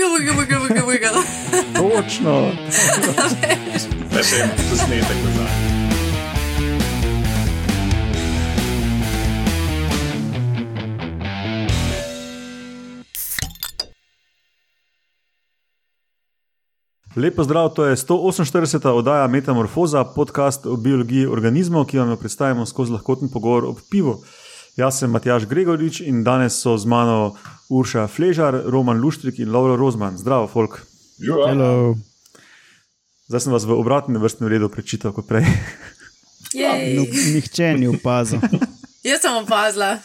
wiggle, wiggle, wiggle, wiggle, wiggle. Točno. Da še en posnetek nazaj. Lepo zdrav, to je 148. oddaja Metamorfoza, podcast o biologiji organizmov, ki vam jo predstavimo skozi lahkoten pogovor ob pivu. Jaz sem Matjaš Gregorič in danes so z mano Urša Fležar, Roman Luštrik in Laura Rozman. Zdravo, folk. Hello. Zdaj sem vas v obratnem vrstnem redu prečital kot prej. Jej. No, nihče ni opazil. Jaz sem opazila.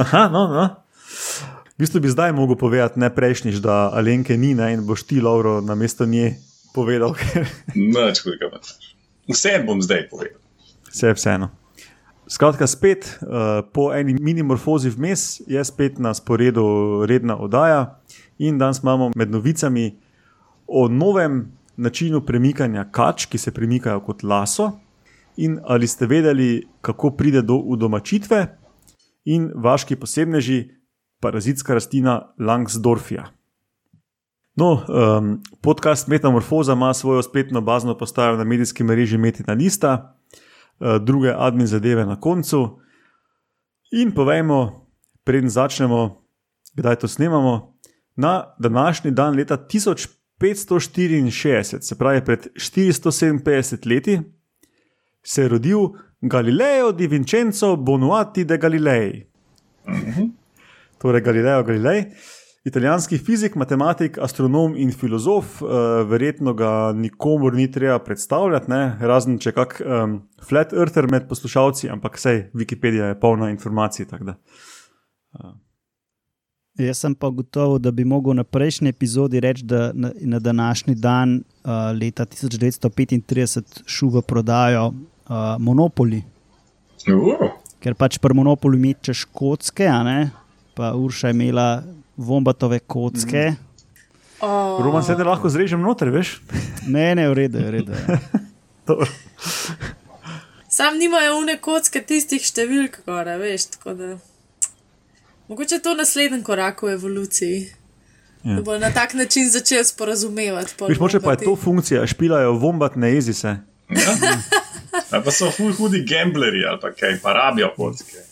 Aha, no, no. V bistvu bi zdaj mogel povedati, ne prejšnjič, da Alenke ni ne, in boš ti, Lauro, na mesto nje povedal, ker Noč hudega. Vse bom zdaj povedal. se je vseeno. Skratka, spet uh, po eni minimorfozi vmes je spet na sporedu redna oddaja in danes imamo med novicami o novem načinu premikanja kač, ki se premikajo kot laso. In ali ste vedeli, kako pride do udomačitve, in vaški posebneži, parazitska rastlina Langsdorfija. No, um, podcast Metamorfoza ima svojo spletno bazno postajo na medijski mreži Metina Lista, druge admin zadeve na koncu. In povejmo, preden začnemo, kdaj to snemamo. Na današnji dan leta 1564, se pravi pred 457 leti, se je rodil Galileo di Vincenzo Bonuati de Galilei. Torej, Galileo Galilei, italijanski fizik, matematik, astronom in filozof, uh, verjetno ga nikomor ni treba predstavljati, ne? razen če kak um, flat earther med poslušalci, ampak vsej Wikipedija je polna informacij. da. Jaz sem pa gotovo, da bi mogel na prejšnji epizodi reči, da na, na današnji dan uh, leta 1935 šel v prodajo uh, Monopoli, Uh, ker pač pri Monopolu mečeš kocke, a ne, pa Urša je imela vombatove kocke. Mm. Oh. Roman se te lahko zrežem noter, veš? Ne, ne, v redu, v redu. Dobro. Sam nimajo une kocke tistih številk, gore, veš. tako Da... Mogoče je to naslednji korak v evoluciji. Ja. Da bo na tak način začel sporazumevati. Viš, moče pa je to funkcija, špilajo vombat, ne jezi se. ali pa so ful hudi gambleri ali pa kaj, pa rabijo kocke.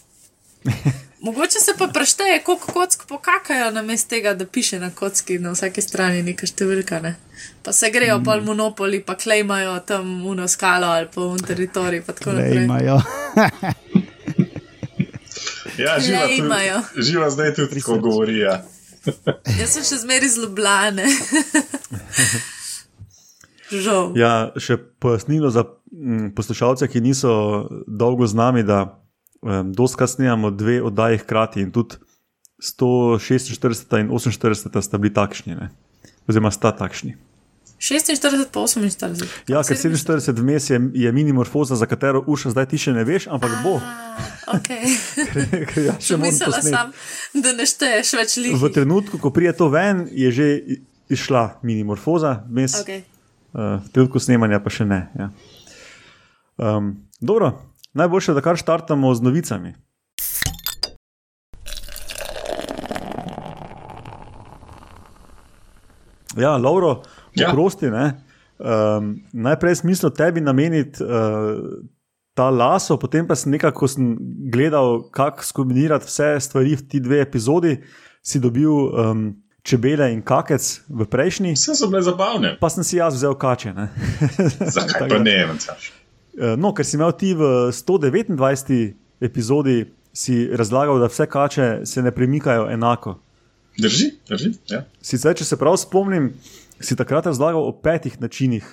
Mogoče se pa prešteje, koliko kock pokakajo na mestu tega, da piše na kocki na vsaki strani neka številka. Ne? Pa se grejo mm. pol monopoli, pa klejmajo tam uno skalo ali pa un teritorij. pa tako naprej. imajo. Ja, živa, tudi, imajo. živa zdaj tudi tako govori. Ja. Jaz sem še zmeraj iz Ljubljane. Žal. Ja, še pojasnilo za mm, poslušalce, ki niso dolgo z nami, da um, doskrat snemamo dve oddaji hkrati in tudi 146 in 48 sta bili takšni, ne? oziroma sta takšni. 46 pa 48. Ja, ker 47 vmes je, je minimorfoza, za katero uša zdaj ti še ne veš, ampak bo. Okay. Ker ja, še Mislila sem, da ne šteješ več V ljudi. trenutku, ko prije to ven, je že i- izšla minimorfoza, vmes, Okay. uh, v trenutku snemanja pa še ne. Ja. Um, dobro, najboljše, da kar štartamo z novicami. Ja, Lauro, Ja. prosti. Um, najprej sem mislil tebi nameniti uh, ta laso, potem pa sem nekako ko sem gledal, kako skombinirati vse stvari v ti dve epizodi. Si dobil um, čebele in kakec v prejšnji, Vse so bile zabavne. pa sem si jaz vzel kače. ne. Zakaj pa ne, Matjaš? Eh, No, ker si imel ti v 129. epizodi si razlagal, da vse kače se ne premikajo enako. Drži, drži. Ja. Sicer, če se prav spomnim, si takrat razlagal o petih načinih.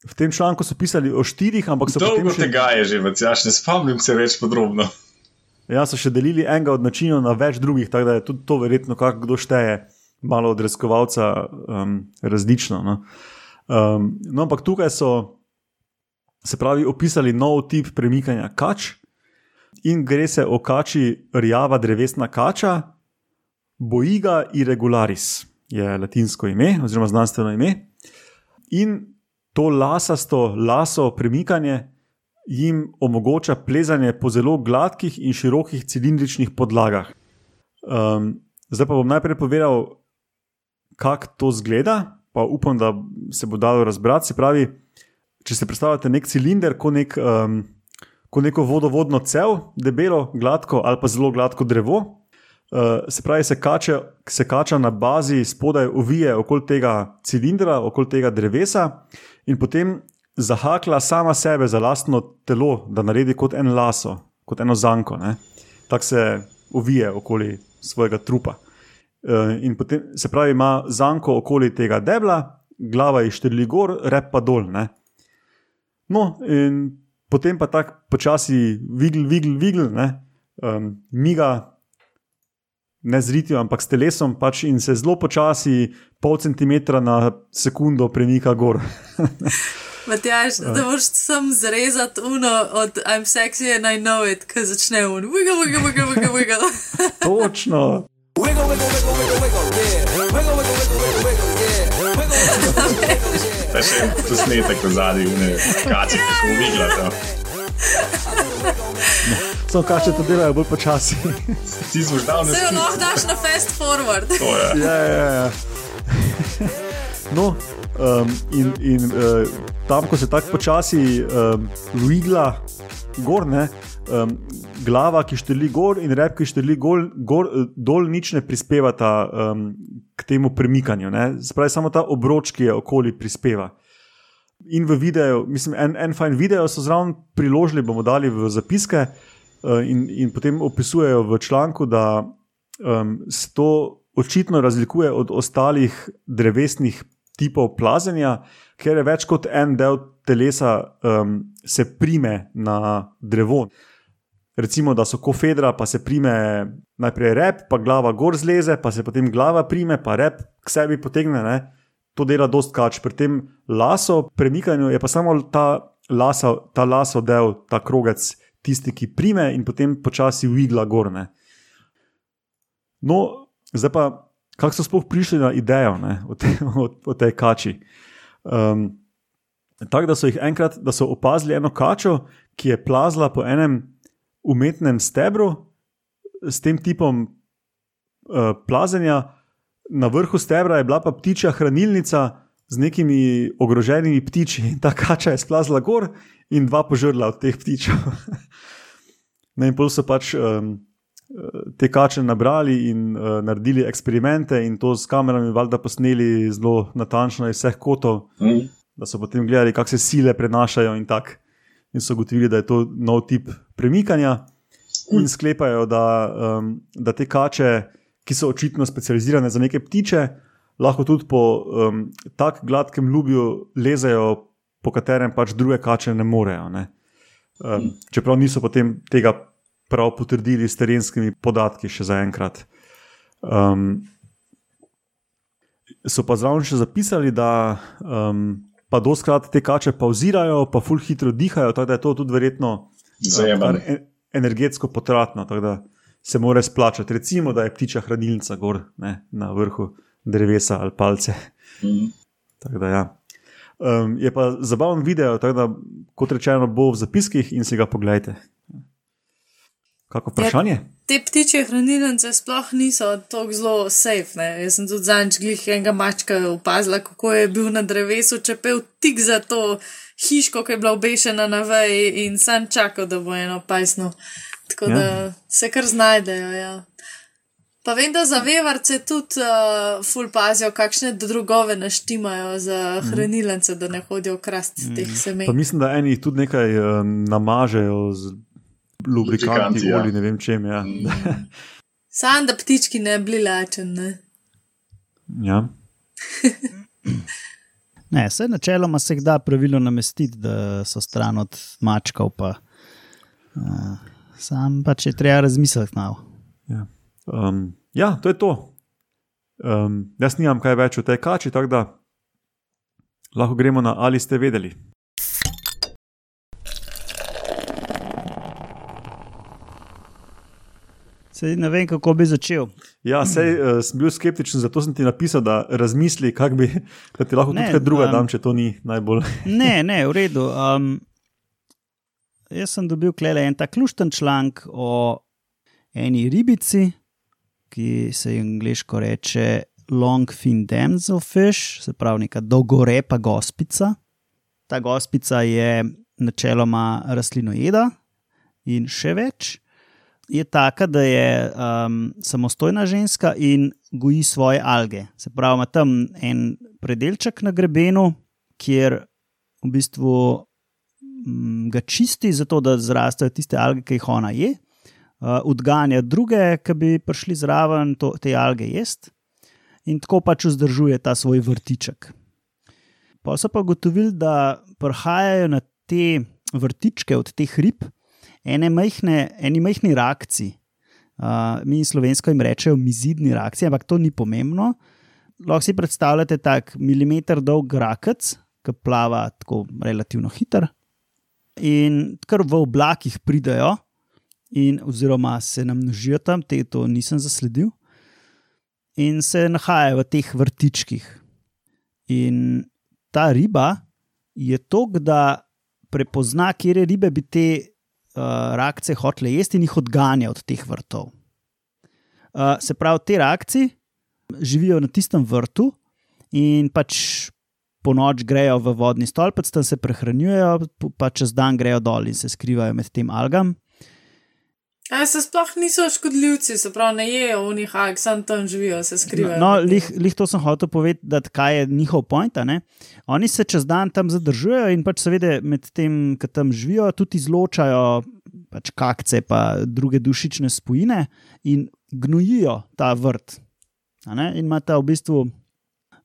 V tem članku so pisali o štirih, ampak so Dolgo potem še, tega je že, Matjaš, ne spomnim se več podrobno. ja, so še delili enega od načinov na več drugih, tako da je tudi to verjetno, kako kdo šteje, malo od raziskovalca um, različno. No. Um, no, ampak tukaj so se pravi opisali nov tip premikanja kač in gre se o kači rjava drevesna kača, Boiga irregularis je latinsko ime oziroma znanstveno ime. In to lasasto, laso premikanje jim omogoča plezanje po zelo gladkih in širokih cilindričnih podlagah. Um, zdaj pa bom najprej povedal, kako to zgleda, pa upam, da se bo dalo razbrati. Se pravi, če si predstavljate nek cilinder, kot nek, um, ko neko vodovodno cev, debelo, gladko ali pa zelo gladko drevo. Uh, se pravi, se kače, se kača na bazi spodaj, uvije okoli tega cilindra, okoli tega drevesa, in potem zahakla sama sebe za lastno telo, da naredi kot en laso, kot eno zanko. Tako se uvije okoli svojega trupa. Uh, in potem se pravi, ima zanko okoli tega debla, glava je štrli gor, rep pa dol. Ne? No, in potem pa tako počasi, vigl, vigl, vigl, ne? um, miga ne z ritjem, ampak s telesom, pač in se zelo počasi, pol centimetra na sekundo, premika gor. Matjaž, da boš sam zrezat uno od I'm sexy and I know it, ki začne un, wiggle, wiggle, wiggle, wiggle, wiggle. Točno. Wiggle, wiggle, wiggle, wiggle, wiggle, yeah. Wiggle, wiggle, wiggle, wiggle, wiggle, Pa še posnetek v zadnji, ne, kači, kako uviglata. Samo kače to delajo bolj počasi. Ti smo že davno Se jo lahko daš na fast forward. To je. ja, ja, ja. No, um, in, in uh, tam, ko se tako počasi um, vigla gor, ne, um, glava, ki šteli gor, in rep, ki šteli gor, gor, dol, nič ne prispevata um, k temu premikanju. Ne. Spravi, samo ta obroč, ki je okoli, prispeva. In v videu, mislim, en, en fajn video so zraven priložili, bomo dali v zapiske, uh, in, in potem opisujejo v članku, da um, se to očitno razlikuje od ostalih drevesnih tipov plazenja, ker je več kot en del telesa um, se prime na drevo. Recimo, da so kofedra, pa se prime najprej rep, pa glava gor zleze, pa se potem glava prime, pa rep k sebi potegne. Ne? To dela dost kač. Pri tem laso premikanju je pa samo ta, lasa, ta laso del, ta krogec, tisti, ki prime in potem počasi ugla gorne. No, zdaj pa, kako so sploh prišli na idejo ne, o, te, o, o tej kači. Um, Tako da so jih enkrat, da so opazili eno kačo, ki je plazila po enem umetnem stebru s tem tipom uh, plazenja, na vrhu stebra je bila pa ptičja hranilnica z nekimi ogroženimi ptiči. In ta kača je splazila gor in dva požrla od teh ptičev. no, in pol so pač um, te kače nabrali in uh, naredili eksperimente, in to s kamerami, valjda, posneli zelo natančno iz vseh kotov, Mm. da so potem gledali, kako se sile prenašajo in tako. In so ugotovili, da je to nov tip premikanja, in sklepajo, da, um, da te kače, ki so očitno specializirane za neke ptiče, lahko tudi po um, tako gladkem ljubju lezejo, po katerem pač druge kače ne morejo. Ne? Um, čeprav niso potem tega prav potrdili s terenskimi podatki, še zaenkrat. Um, so pa zraven še zapisali, da um, pa doskrat te kače pauzirajo, pa ful hitro dihajo, tako da je to tudi verjetno Zajebano. kar en- energetsko potratno, tako da se mora splačati. Recimo, da je ptičja hranilnica gor ne, na vrhu drevesa ali palce. Mm. Tako da, ja. um, je pa zabaven video, tako da, kot rečeno, bo v zapiskih in si ga pogledajte. Kako vprašanje? Te ptičje hranilnice sploh niso tako zelo safe. Ne? Jaz sem tudi zadnjič glih enega mačka opazila, kako je bil na drevesu, čepel tik za to hiško, ki je bila obešena na veji in sam čakal, da bo eno pajsno. Tako Ja. da se kar znajdejo. Ja. Pa vem, da za vevarce tudi uh, ful pazijo, kakšne drugove naštimajo za hranilnice, da ne hodijo krasti mm. teh semen. Pa mislim, da eni tudi nekaj um, namažejo z lubrikanti, ja. olji, ne vem čem. Ja. Sam da ptički ne bi lačen. Ne? ja. Ne, vse načeloma se jih da pravilno namestiti, da so stran od mačkov. Pa, uh, sam pa če treba razmisliti malo. Ja. Um, ja, to je to. Um, jaz nimam kaj več o tej kači, tako da lahko gremo na ali ste vedeli. Sej ne vem, kako bi začel. Ja, sej uh, sem bil skeptičen, zato sem ti napisal, da razmisli, kako bi, da ti lahko Ne, tudi kaj druga um, dam, če to ni najbolj. Ne, ne, v redu. Um, jaz sem dobil klele en tak lušten članek o eni ribici, ki se ji angliško reče longfin damselfish, se pravi neka dolgorepa gospica. Ta gospica je načeloma rastlinojeda in še več. Je taka, da je um, samostojna ženska in goji svoje alge. Se pravi, ima tam en predelček na grebenu, kjer v bistvu mm, ga čisti, zato da zrastejo tiste alge, ki jih ona je, uh, odganja druge, ki bi prišli zraven to, te alge jesti, in tako pač vzdržuje ta svoj vrtiček. Pa so pa gotovili, da prihajajo na te vrtičke od teh rib ene majhne, eni majhni reakciji. Uh, mi slovensko jim rečejo mizidni reakcije, ampak to ni pomembno. Lahko si predstavljate tak milimeter dolg rakec, ki plava tako relativno hiter. In kar v oblakih pridejo, in, oziroma se nam množijo tam, te to nisem zasledil, in se nahajajo v teh vrtičkih. In ta riba je to, da prepozna, kje ribe bi te uh, rakce hotele jesti in jih odganja od teh vrtov. Uh, se pravi, te rakci živijo na tistem vrtu in pač po noč grejo v vodni stolpec, tam se prehranjujejo, pa čez dan grejo dol in se skrivajo med tem algam. A se sploh niso škodljivci, se pravi, ne jejo v njih, ampak sam tam živijo, se skrivajo. No, lih, lih to sem hotel povedati, kaj je njihov point. Oni se čez dan tam zadržujejo in pač seveda med tem, ki tam živijo, tudi izločajo pač kakce in druge dušične spojine in gnojijo ta vrt. In ima ta v bistvu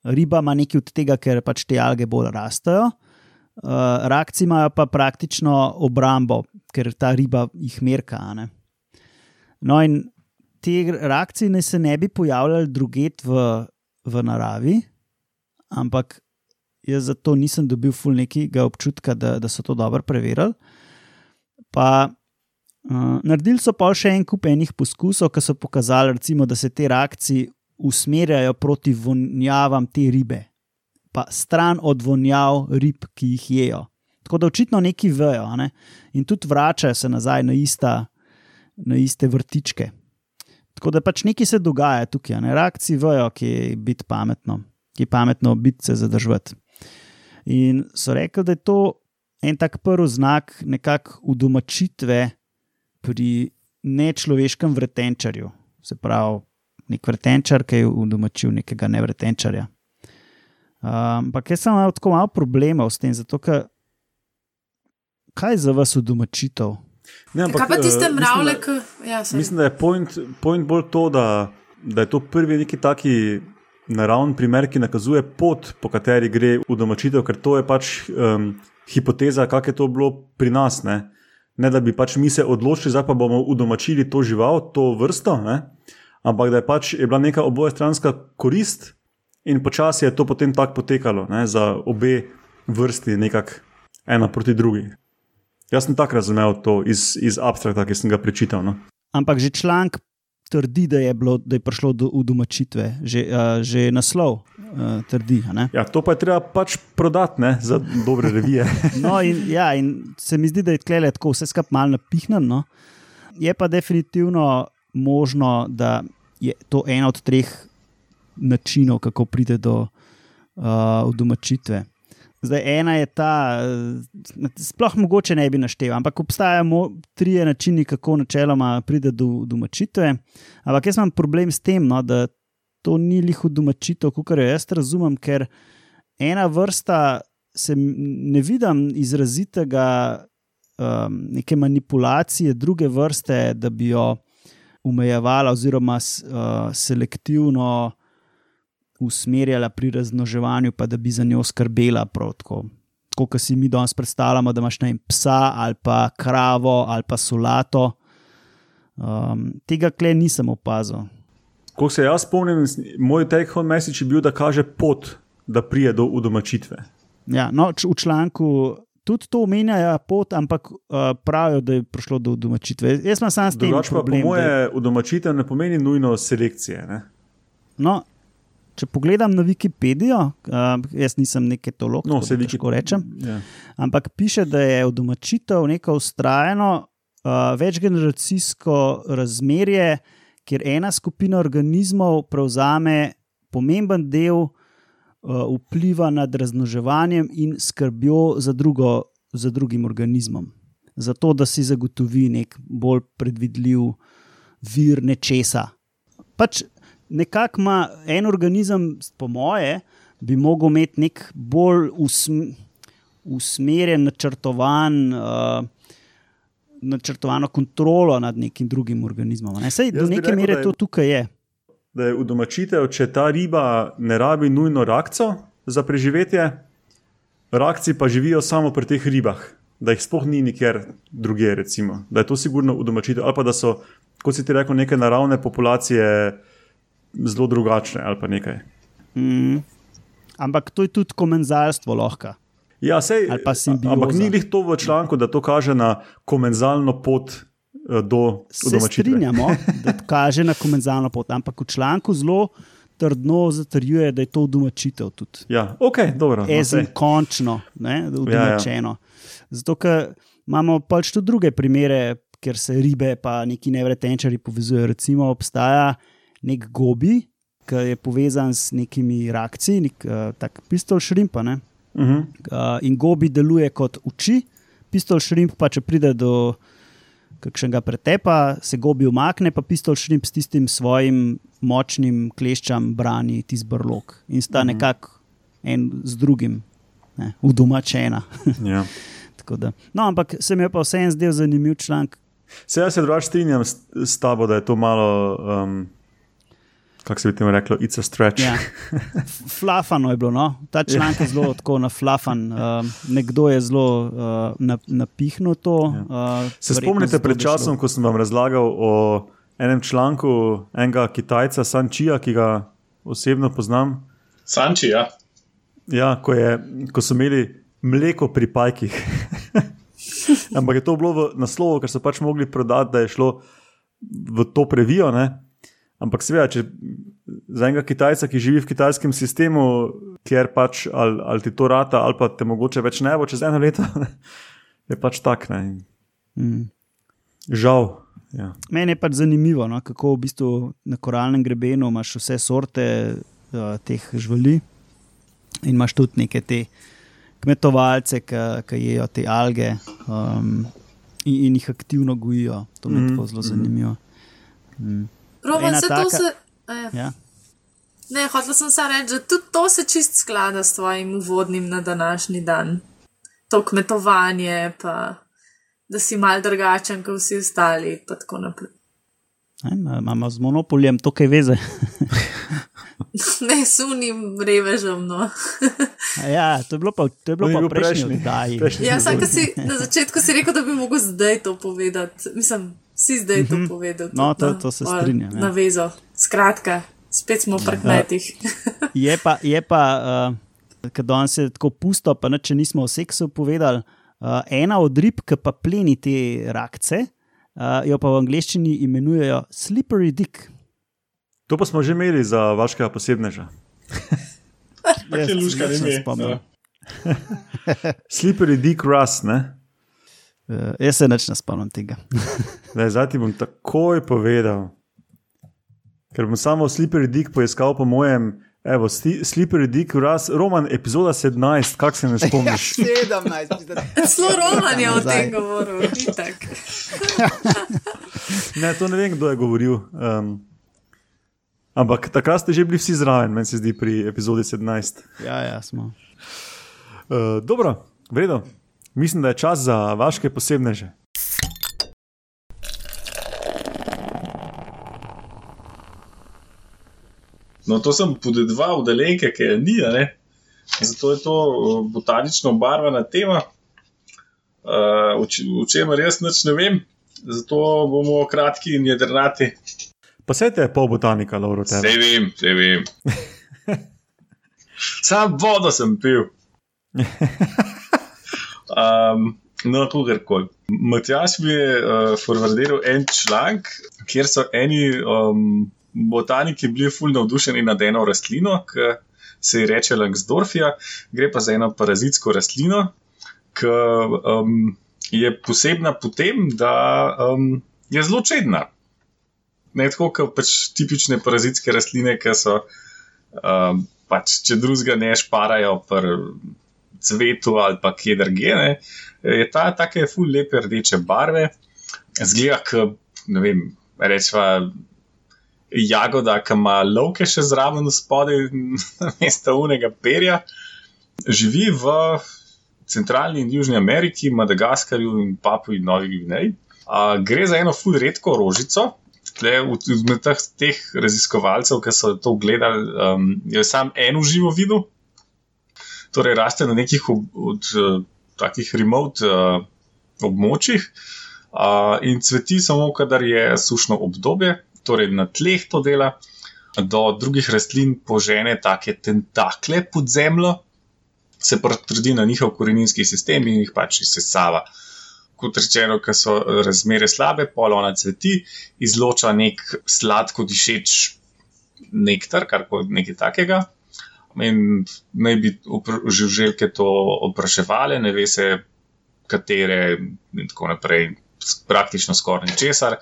riba ima nekaj od tega, ker pač te alge bolj rastejo. Uh, rakci imajo pa praktično obrambo, ker ta riba jih merka. ne. No, in te reakcije naj se ne bi pojavljale druget v, v naravi, ampak jaz zato nisem dobil ful nekega občutka, da, da so to dobro preverili. Pa uh, naredili so pa še en kup enih poskusov, ki so pokazali, recimo, da se te reakcije usmerjajo proti vonjavam te ribe, pa stran od vonjav rib, ki jih jejo. Tako da očitno neki vejo ne? in tudi vračajo se nazaj na ista na iste vrtičke. Tako da pač nekaj se dogaja tukaj, ne reakcije vejo, ki je biti pametno, ki je pametno biti se zadržati. In so rekli, da je to en tak prvi znak nekakšne udomačitve pri nečloveškem vretenčarju. Se pravi, nek vretenčar, ki je udomačil nekega nevretenčarja. Ampak um, jaz sem imel tako malo problemov s tem, zato ker kaj je za vas udomačitev? Ne, Kaj pa tiste eh, mravlje, ki. Ja, da, sorry. mislim, da je point, point bolj to, da, da je to prvi neki taki naravni primer, ki nakazuje pot, po kateri gre v domačitev, ker to je pač um, hipoteza, kak je to bilo pri nas. Ne, ne da bi pač mi se odločili, zdaj pa bomo udomačili to žival, to vrsto, ne? ampak da je pač je bila neka obojestranska korist in počasi je to potem tako potekalo ne? za obe vrsti, nekako ena proti drugi. Jaz sem tako razumel to iz, iz abstrakta, ki sem ga prečital. No. Ampak že članek trdi, da je, bilo, da je prišlo do udomačitve, že, uh, že naslov uh, trdi. Ja, to pa je treba pač prodati ne, za dobre revije. No, in, ja, in se mi zdi, da je tlele tako vse skupaj malo napihnjeno. No. Je pa definitivno možno, da je to ena od treh načinov, kako pride do uh, udomačitve. Zdaj, ena je ta, eh, sploh mogoče ne bi našteval, ampak obstajajo tri načini, kako načeloma pride do domačitve. Ampak jaz imam problem s tem, no, da to ni liho domačitev, kot jo jaz razumem, ker ena vrsta se ne vidim izrazitega um, neke manipulacije druge vrste, da bi jo omejevala oziroma uh, selektivno usmerjala pri razmnoževanju, pa da bi za njo skrbela. tako. Kot si mi danes predstavljamo, da imaš ne vem, psa ali pa kravo ali pa solato. Um, tega kle nisem opazil. Ko se jaz spomnim, moj take home message je bil, da kaže pot, da prije do udomačitve. Ja, no, v članku tudi to omenjajo pot, ampak uh, pravijo, da je prišlo do domačitve. Jaz sem sam s tem Drugače pa po problem. da- moje udomačitev ne pomeni nujno selekcije. Ne? No, če pogledam na Wikipedijo, uh, jaz nisem neki tolog, No, no, se težko rečem. Ja. Ampak piše, da je domačitev neko ustrajeno uh, večgeneracijsko razmerje, kjer ena skupina organizmov prevzame pomemben del uh, vpliva nad razmnoževanjem in skrbjo za, drugo, za drugim organizmom. Zato, da si zagotovi nek bolj predvidljiv vir nečesa. Pač nekako ima en organizem, po moje, bi mogel imeti nek bolj usm usmerjen, načrtovan. Uh, Načrtovano kontrolo nad nekim drugim organizmom. Ne? Sej, do neke mere je- to tukaj je. Da je udomačitev, če ta riba ne rabi nujno rakco za preživetje, rakci pa živijo samo pri teh ribah, da jih sploh ni nikjer drugje. Recimo. Da je to sigurno udomačitev, ali pa da so, kot si ti rekel, neke naravne populacije zelo drugačne ali pa nekaj. Mm. Ampak to je tudi komenzalstvo lahko. Ja, sej, ampak ni jih to v članku, da to kaže na komenzalno pot eh, do Se udomačitve. strinjamo, da kaže na komenzalno pot, ampak v članku zelo trdno zatrjuje, da je to domačitev tudi. Ja, ok, dobro. no, Ezen sej. končno, ne, Ja, udomačeno. Zato, ker imamo pač tudi druge primere, kjer se ribe pa neki nevretenčari povezujejo. Recimo obstaja nek gobi, ki je povezan s nekimi rakci, nek uh, tak pistol šrimpa. Ne? Mhm. Uh, in gobi deluje kot uči, pistol šrimp pa če pride do kakšnega pretepa, se gobi umakne, pa pistol šrimp s tistim svojim močnim kleščam brani tisti brlog in sta Mhm. nekako en z drugim ne, udomačena. Ja. No, ampak se mi je pa vseeno zdel zanimiv članek. Se jaz se drugače strinjam s, s tabo, da je to malo, um, kako se bi temu reklo, it's a stretch. Ja. Flafano je bilo, no? ta članek je zelo tako naflafan. Um, nekdo je zelo uh, na, napihnil to. Uh, Se spomnite pred časom, ko sem vam razlagal o enem članku enega Kitajca, Sančija, ki ga osebno poznam. Sanči, ja. Ja, ko, je, ko so imeli mleko pri pajkih. Ampak je to bilo v naslovu, ker so pač mogli prodati, da je šlo v to previjo. Ne? Ampak seveda, če za enega Kitajca, ki živi v kitajskem sistemu, kjer pač ali, ali ti to rata, ali pa te mogoče več ne bo čez eno leto, je pač tak. Ne? Mm. Žal. Ja. Meni je pač zanimivo, no, kako v bistvu na koralnem grebenu imaš vse sorte uh, teh živali in imaš tudi neke te kmetovalce, ki jejo te alge um, in, in jih aktivno gojijo. To mi je Mhm, tako zelo zanimivo. Mm. Roman, se to taka- se. a Ja. Ne, hotel sem samo reči, da tudi to se čist sklada s tvojim uvodnim na današnji dan. To kmetovanje, pa da si mal drugačen kot vsi ostali, pa tako naprej. Imamo z monopoljem to kaj veze. Ne, sunim revežem, no. Ja, to je bilo pa, to je bilo To pa prejšnji prejšnji. oddaji. Prejšnji. Ja, vsak, si, na začetku si rekel, da bi mogel zdaj to povedati. Mislim, si zdaj to povedal. No, to- to se strinjam, ja. Navezo. Skratka, spet smo pri kmetih. Je pa, je pa uh, ker danes je tako pusto, pa ne, če nismo o seksu povedali, uh, ena od rib, ki pa pleni te rakce, uh, jo pa v angleščini imenujejo slippery dick. To pa smo že imeli za vašega posebneža. Tako je luška, se ne nisem spomnil. Ja. Slippery Dick Russ, ne? Uh, jaz se neč ne spomnim tega. Zdaj, ti bom takoj povedal. Ker bom samo Slippery Dick poiskal po mojem, evo, Sli- Slippery Dick Russ, roman epizoda 17, kak se ne spomniš. 17, Zelo roman je o tem govoril, itak. Ne, to ne vem, kdo je govoril. Um, ampak takrat ste že bili vsi zraven, meni se zdi, pri epizodi 17. ja, ja, smo. Uh, dobro, v redu. Mislim, da je čas za vaše posebneže. No, to sem podedoval delenke, ki je ni, ne? zato je to uh, botanično obarvana tema, uh, o o čemer jaz nič ne vem, zato bomo kratki in jedrnati. Pa se te je pol botanika, Lauro, Vse tebe. vem, vse vem. Sam vodo sem pil. Um, no, kakorkoli. Matjaš mi je uh, forwardiral en članek, kjer so eni um, botaniki bili fulno navdušeni nad eno rastlino, ki se ji reče Langsdorfija, gre pa za eno parazitsko rastlino, ki um, je posebna po tem, da um, je zelo čedna. Ne tako kot pač tipične parazitske rastline, ki so Um, pač, če drugega ne šparajo pri cvetu ali pa kje drugje, ne, je ta take ful lepe rdeče barve. Zgleda, kot ne vem, rečva. Jagoda, ki ima lovke še zraven spodaj, mesto unega perja, živi v centralni in južni Ameriki, Madagaskarju in Papuji Novi Gvineji. Uh, gre za eno ful redko rožico. Med teh, teh raziskovalcev, ki so to gledali, um, je sam eno živo videl, torej raste na nekih od, od uh, takih remote uh, območjih uh, in cveti samo, kadar je sušno obdobje, torej na tleh to dela, do drugih rastlin požene take tentakle pod zemljo, se potrdi na njihov koreninski sistem in jih pač izsesava. Kot rečeno, ker so razmere slabe, polona cveti, izloča nek sladko dišeč nektar, kar koli nekaj takega. In naj bi žuželke to opraševale, ne ve se, katere, in tako naprej, praktično skoraj ničesar.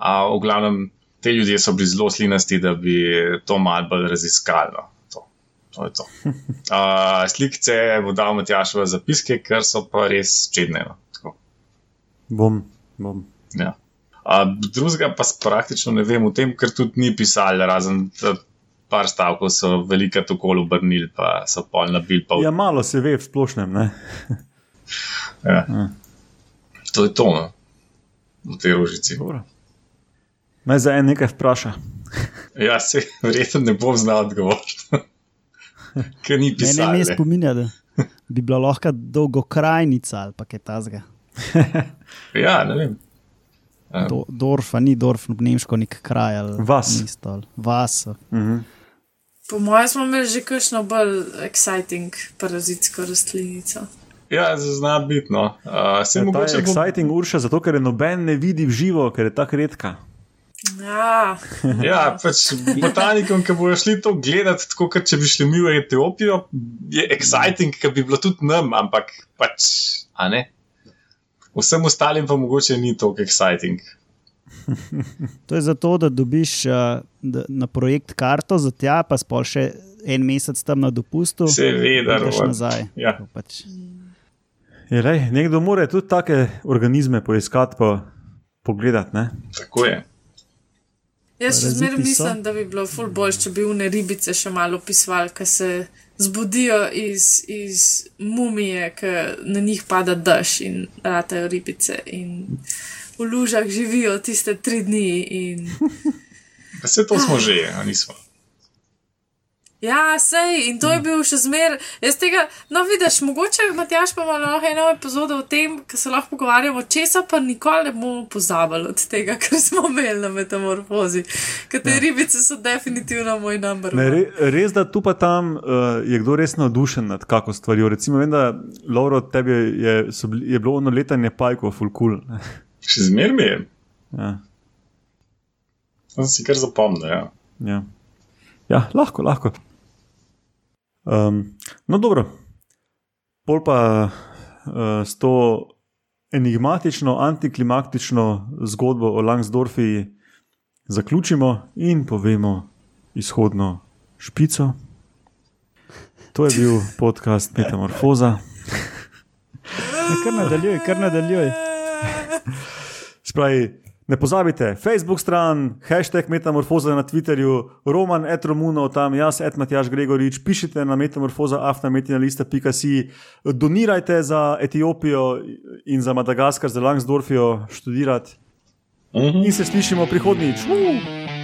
V glavnem, te ljudje so bili zelo slinasti, da bi to malo bolj raziskali. No. To, to je to. Uh, slikce bo dal Matjaš v zapiske, ker so pa res čedne. No. Tako. Bom, bom. Ja. Uh, drugega pa praktično ne vem o tem, ker tudi ni pisali, razen par stavkov so velika tako obrnili, pa so pol nabili. Pa v- Ja, malo se ve v splošnem. Ne? Ja. To je to, no. v tej rožici. Dobro. Naj za en nekaj vpraša. Ja, se verjetno ne bom znal odgovoriti. Ker ni Mene pisalo. me spominja, da bi bila lahko dolgokrajnica ali pa kaj tasga. Ja, ne vem. Do, Dorf, a ni Dorf, Nemško nek kraj ali Vas. mesto ali vas. Po mojem smo imeli že kakšno bolj exciting parazitsko rastlinico. Ja, zna biti. No. Uh, se Ja, ta je mogoče bo, exciting urša, zato ker je noben ne vidi v živo, ker je tako redka. Ja, ja, pač botanikom, ki bojo šli to gledati, tako kot če bi šli mi v Etiopijo, je exciting, ker bi bilo tudi nam, ampak pač, a ne. Vsem ostalim pa mogoče ni tako exciting. To je zato, da dobiš uh, da, na projekt karto za tja, pa spol še en mesec tam na dopustu. Seveda, Ideš Roman. nazaj. Ja. To Pač. Je, lej, nekdo mora tudi take organizme poiskati, pa pogledati. Ne? Tako je. jaz še zmeraj mislim, da bi bilo ful bolj, če bi une ribice še malo opisovali, ki se zbudijo iz, iz mumije, ki na njih pada dež in ratajo ribice. In v lužah živijo tiste tri dni. In... Vse to smo že, a nismo. Ja, sej, in to je bil še zmer. Jaz tega, no, vidiš, mogoče Matjaš pa ima lahko eno epizodo o tem, ki se lahko pogovarjamo, česa pa nikoli ne bomo pozabili od tega, kar smo imeli na metamorfozi. Ker te ja. ribice so definitivno moj number. Ne, re, res, da tu pa tam uh, je kdo res navdušen nad kako stvarjo. Recimo, vem, da Lauro, tebi je, so bili, je bilo ono letanje pajkov, fulkul. Cool. Še zmer mi je. Ja, Sem si kar zapomnil. Ja. ja. ja, lahko, lahko. Um, no, dobro. Pol pa uh, s to enigmatično, antiklimaktično zgodbo o Langsdorfi zaključimo in povemo izhodno špico. To je bil podcast Metamorfoza. Kar nadaljuj, kar nadaljuj. Spravi, ne pozabite, Facebook stran, hashtag Metamorfoza na Twitterju, Roman Etromuno, tam jaz, Edmatjaš Gregorič, pišite na metamorfoza, afnametinalista.si, donirajte za Etiopijo in za Madagaskar, za Langsdorfijo študirati. Mhm. In se slišimo prihodnjič. Uh!